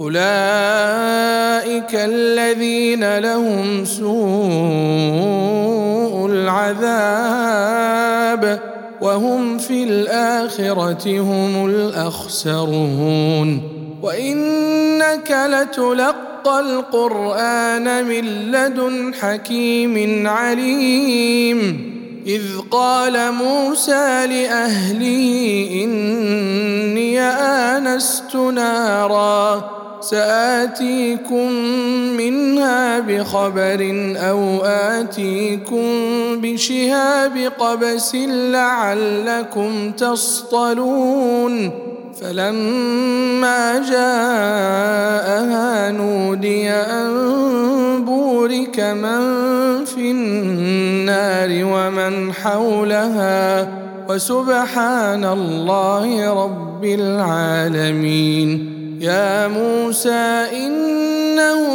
أولئك الذين لهم سوء العذاب وهم في الآخرة هم الأخسرون وإنك لتلقى القرآن من لدن حكيم عليم إذ قال موسى لأهله إني آنست نارا سآتيكم منها بخبر أو آتيكم بشهاب قبس لعلكم تصطلون فلما جاءها نودي أن بورك من في النار ومن حولها وسبحان الله رب العالمين يا موسى إنه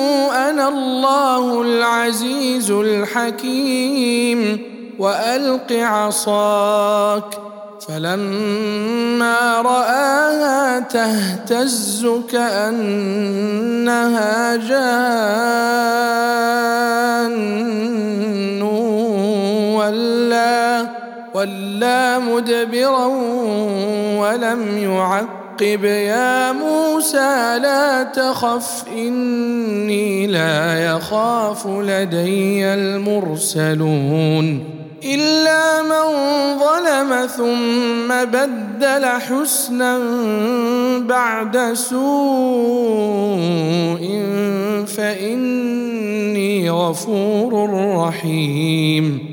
أنا الله العزيز الحكيم وألق عصاك. فلما رآها تهتز كأنها جان. ولا ولا مدبرا ولم يعقب عقب يا موسى لا تخف إني لا يخاف لدي المرسلون. إلا من ظلم ثم بدل حسنا بعد سوء فإني غفور رحيم.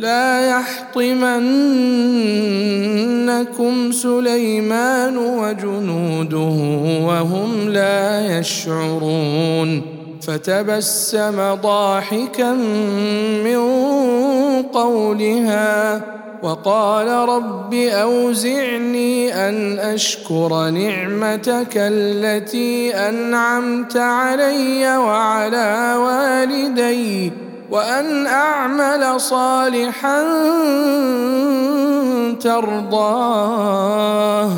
لا يحطمنكم سليمان وجنوده وهم لا يشعرون فتبسم ضاحكا من قولها وقال رب أوزعني أن أشكر نعمتك التي أنعمت علي وعلى والدي وأن أعمل صالحا ترضاه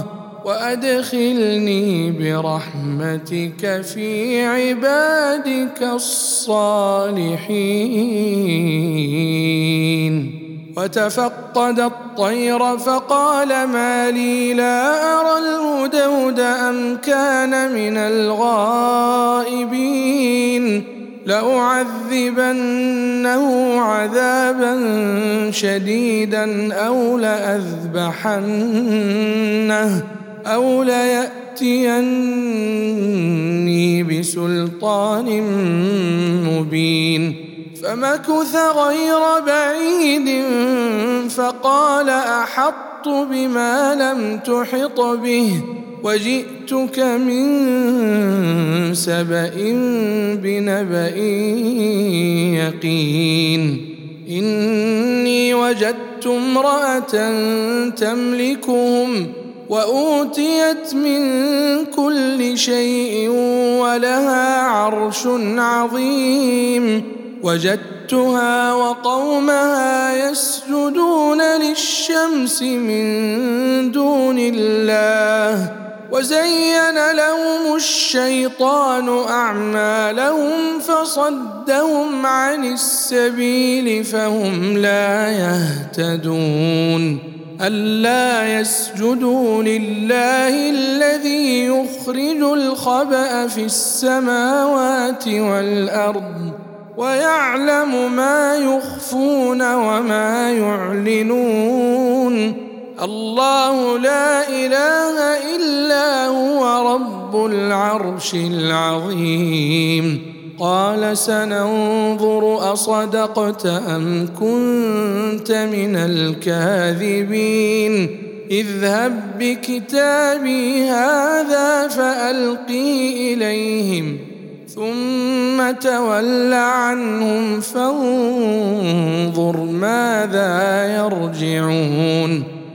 وأدخلني برحمتك في عبادك الصالحين. وتفقد الطير فقال ما لي لا أرى الهدهد أم كان من الغائبين. لأعذبنه عذابا شديدا أو لأذبحنه أو ليأتيني بسلطان مبين. فمكث غير بعيد فقال احطت بما لم تحط به. وجئتك من سبأ بنبأ يقين. إني وجدت امرأة تملكهم وأوتيت من كل شيء ولها عرش عظيم. وجدتها وقومها يسجدون للشمس من دون الله. وزين لهم الشيطان أعمالهم فصدهم عن السبيل فهم لا يهتدون ألا يسجدوا لله الذي يخرج الخبأ في السماوات والأرض ويعلم ما يخفون وما يعلنون الله لا إله إلا هو رب العرش العظيم. قال سننظر أصدقت أم كنت من الكاذبين. اذهب بكتابي هذا فألقي إليهم ثم تول عنهم فانظر ماذا يرجعون.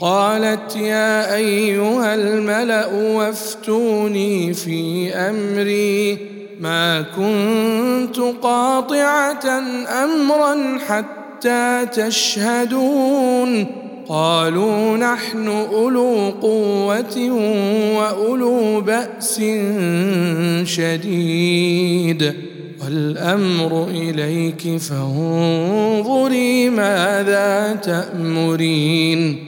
قالت يا أيها الملأ وافتوني في أمري. ما كنت قاطعة أمرا حتى تشهدون. قالوا نحن أولو قوة وأولو بأس شديد. والأمر إليك فانظري ماذا تأمرين.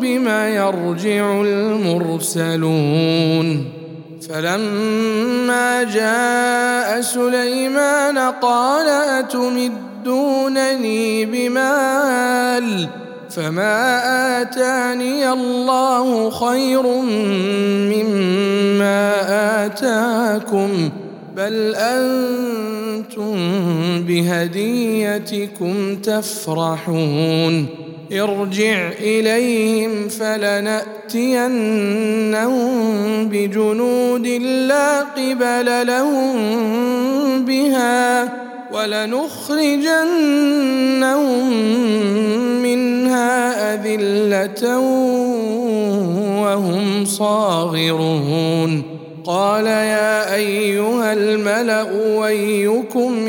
بما يرجع المرسلون. فلما جاء سليمان قال أتمدونني بمال؟ فما آتاني الله خير مما آتاكم بل أنتم بهديتكم تفرحون. ارجع إليهم فلنأتينهم بجنود لا قبل لهم بها ولنخرجنهم منها أذلة وهم صاغرون. قال يا أيها الملأ ويكم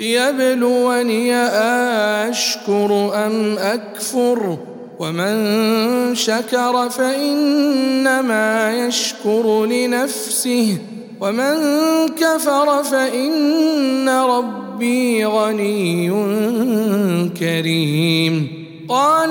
ليبلوني أشكر أم أكفر ومن شكر فإنما يشكر لنفسه ومن كفر فإن ربي غني كريم. قال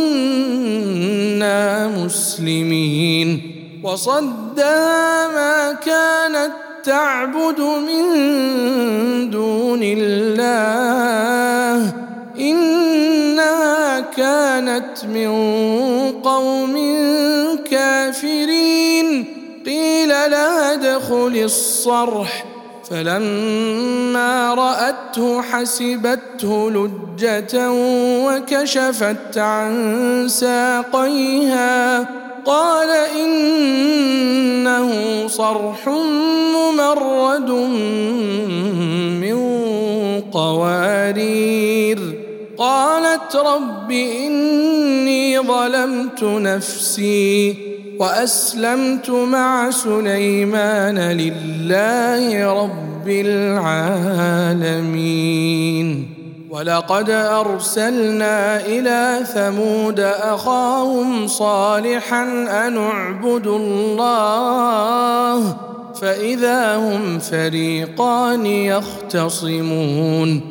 مسلمين. وصدها ما كانت تعبد من دون الله. إنها كانت من قوم كافرين. قيل لها ادخل الصرح. فلما رأته حسبته لجة وكشفت عن ساقيها. قال إنه صرح ممرد من قوارير. قالت رب إني ظلمت نفسي. وأسلمت مع سليمان لله رب العالمين. ولقد أرسلنا إلى ثمود أخاهم صالحا أن اعبدوا الله فإذا هم فريقان يختصمون.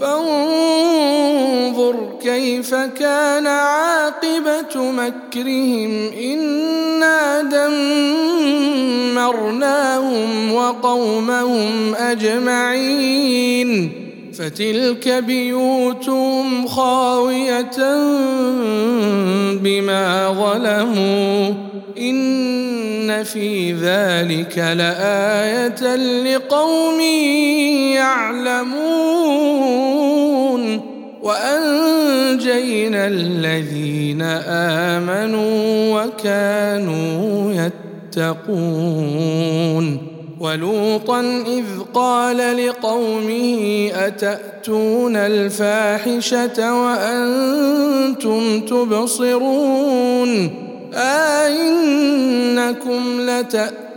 فانظر كيف كان عاقبة مكرهم. إنا دمرناهم وقومهم أجمعين. فتلك بيوتهم خاوية بما ظلموا. إن في ذلك لآية لقوم يعلمون. وأنجينا الذين آمنوا وكانوا يتقون ولوطا إذ قال لقومه أتأتون الفاحشة وأنتم تبصرون آئنكم لتأتون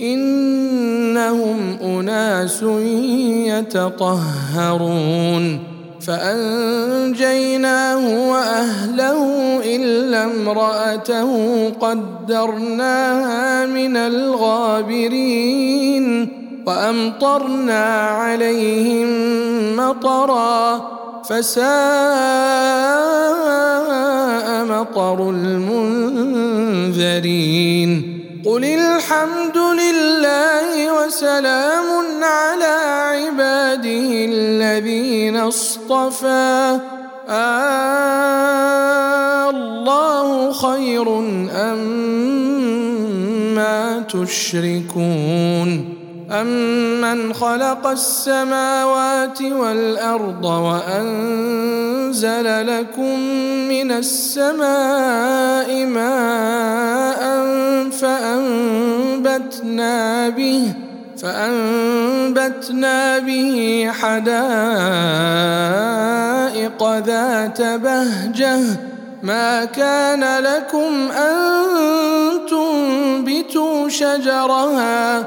إنهم أناس يتطهرون. فأنجيناه وأهله إلا امرأته قدرناها من الغابرين وأمطرنا عليهم مطرا فساء مطر المنذرين. قل الحمد لله وسلام على عباده الذين اصطفى آه الله خير أم ما تشركون أمن خلق السماوات والأرض وأنزل لكم من السماء ماء فأنبتنا به فأنبتنا به حدائق ذات بهجة ما كان لكم أن تنبتوا شجرها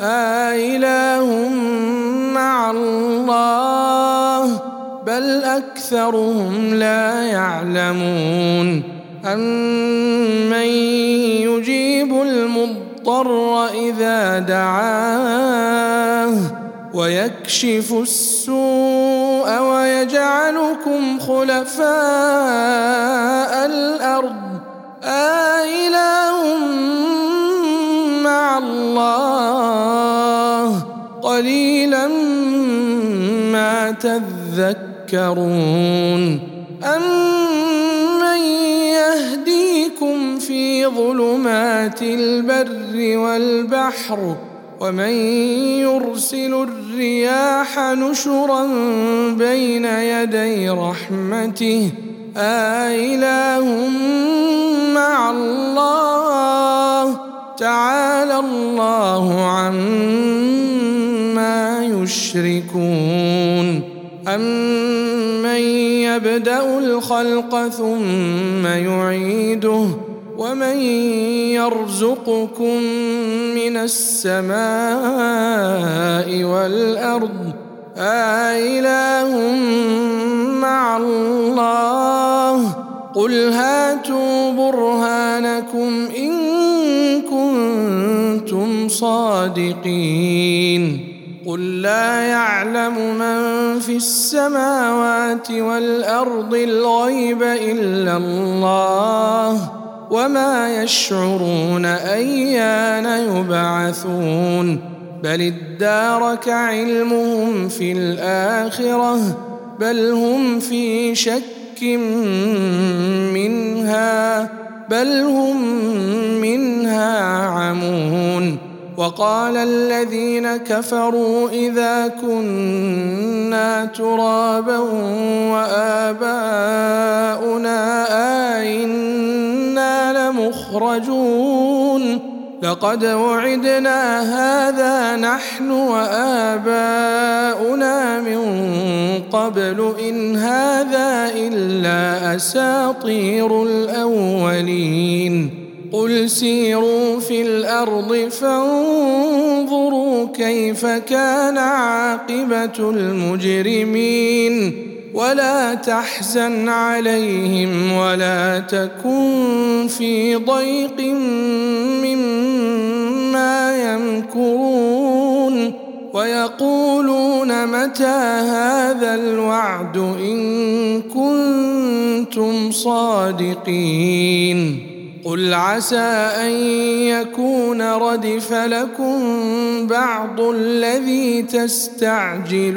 آله مع الله بل أكثرهم لا يعلمون. أمن يجيب المضطر إذا دعاه ويكشف السوء ويجعلكم خلفاء الأرض. آله الله قليلا ما تذكرون أمن يهديكم في ظلمات البر والبحر ومن يرسل الرياح نشرا بين يدي رحمته آله مع الله تعالى الله عما يشركون. أمن يبدأ الخلق ثم يعيده؟ ومن يرزقكم من السماء والأرض؟ آإله مع الله. قل هاتوا برهانكم إن كنتم صادقين قل لا يعلم من في السماوات والأرض الغيب إلا الله وما يشعرون أيان يبعثون بل ادارك علمهم في الآخرة بل هم في شك منها بل هم منها عمون وقال الذين كفروا اذا كنا ترابا واباؤنا ائنا لمخرجون لقد وعدنا هذا نحن وآباؤنا من قبل إن هذا إلا أساطير الأولين. قل سيروا في الأرض فانظروا كيف كان عاقبة المجرمين. ولا تحزن عليهم ولا تكن في ضيق مما يمكرون ويقولون متى هذا الوعد إن كنتم صادقين قل عسى أن يكون ردف لكم بعض الذي تستعجلون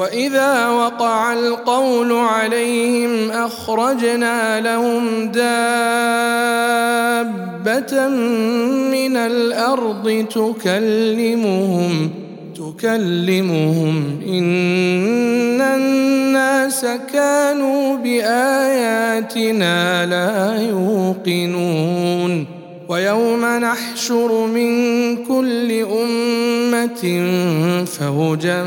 وإذا وقع القول عليهم أخرجنا لهم دابة من الأرض تكلمهم تكلمهم. إن الناس كانوا بآياتنا لا يوقنون. ويوم نحشر من كل أمة فوجا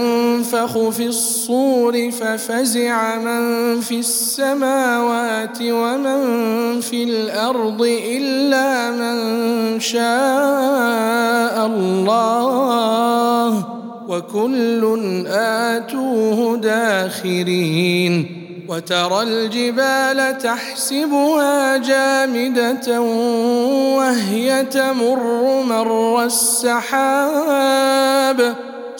ينفخ في الصور ففزع من في السماوات ومن في الأرض الا من شاء الله وكل اتوه داخرين وترى الجبال تحسبها جامده وهي تمر مر السحاب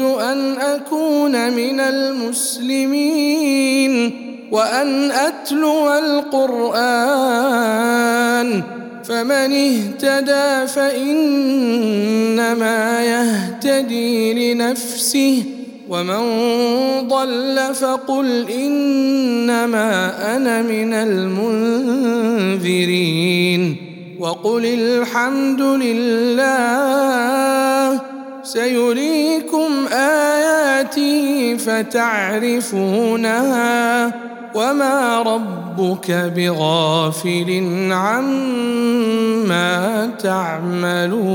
وامرت أن أكون من المسلمين وأن أتلو القرآن فمن اهتدى فإنما يهتدي لنفسه ومن ضل فقل إنما أنا من المنذرين وقل الحمد لله سيريكم اياته فتعرفونها وما ربك بغافل عما تعملون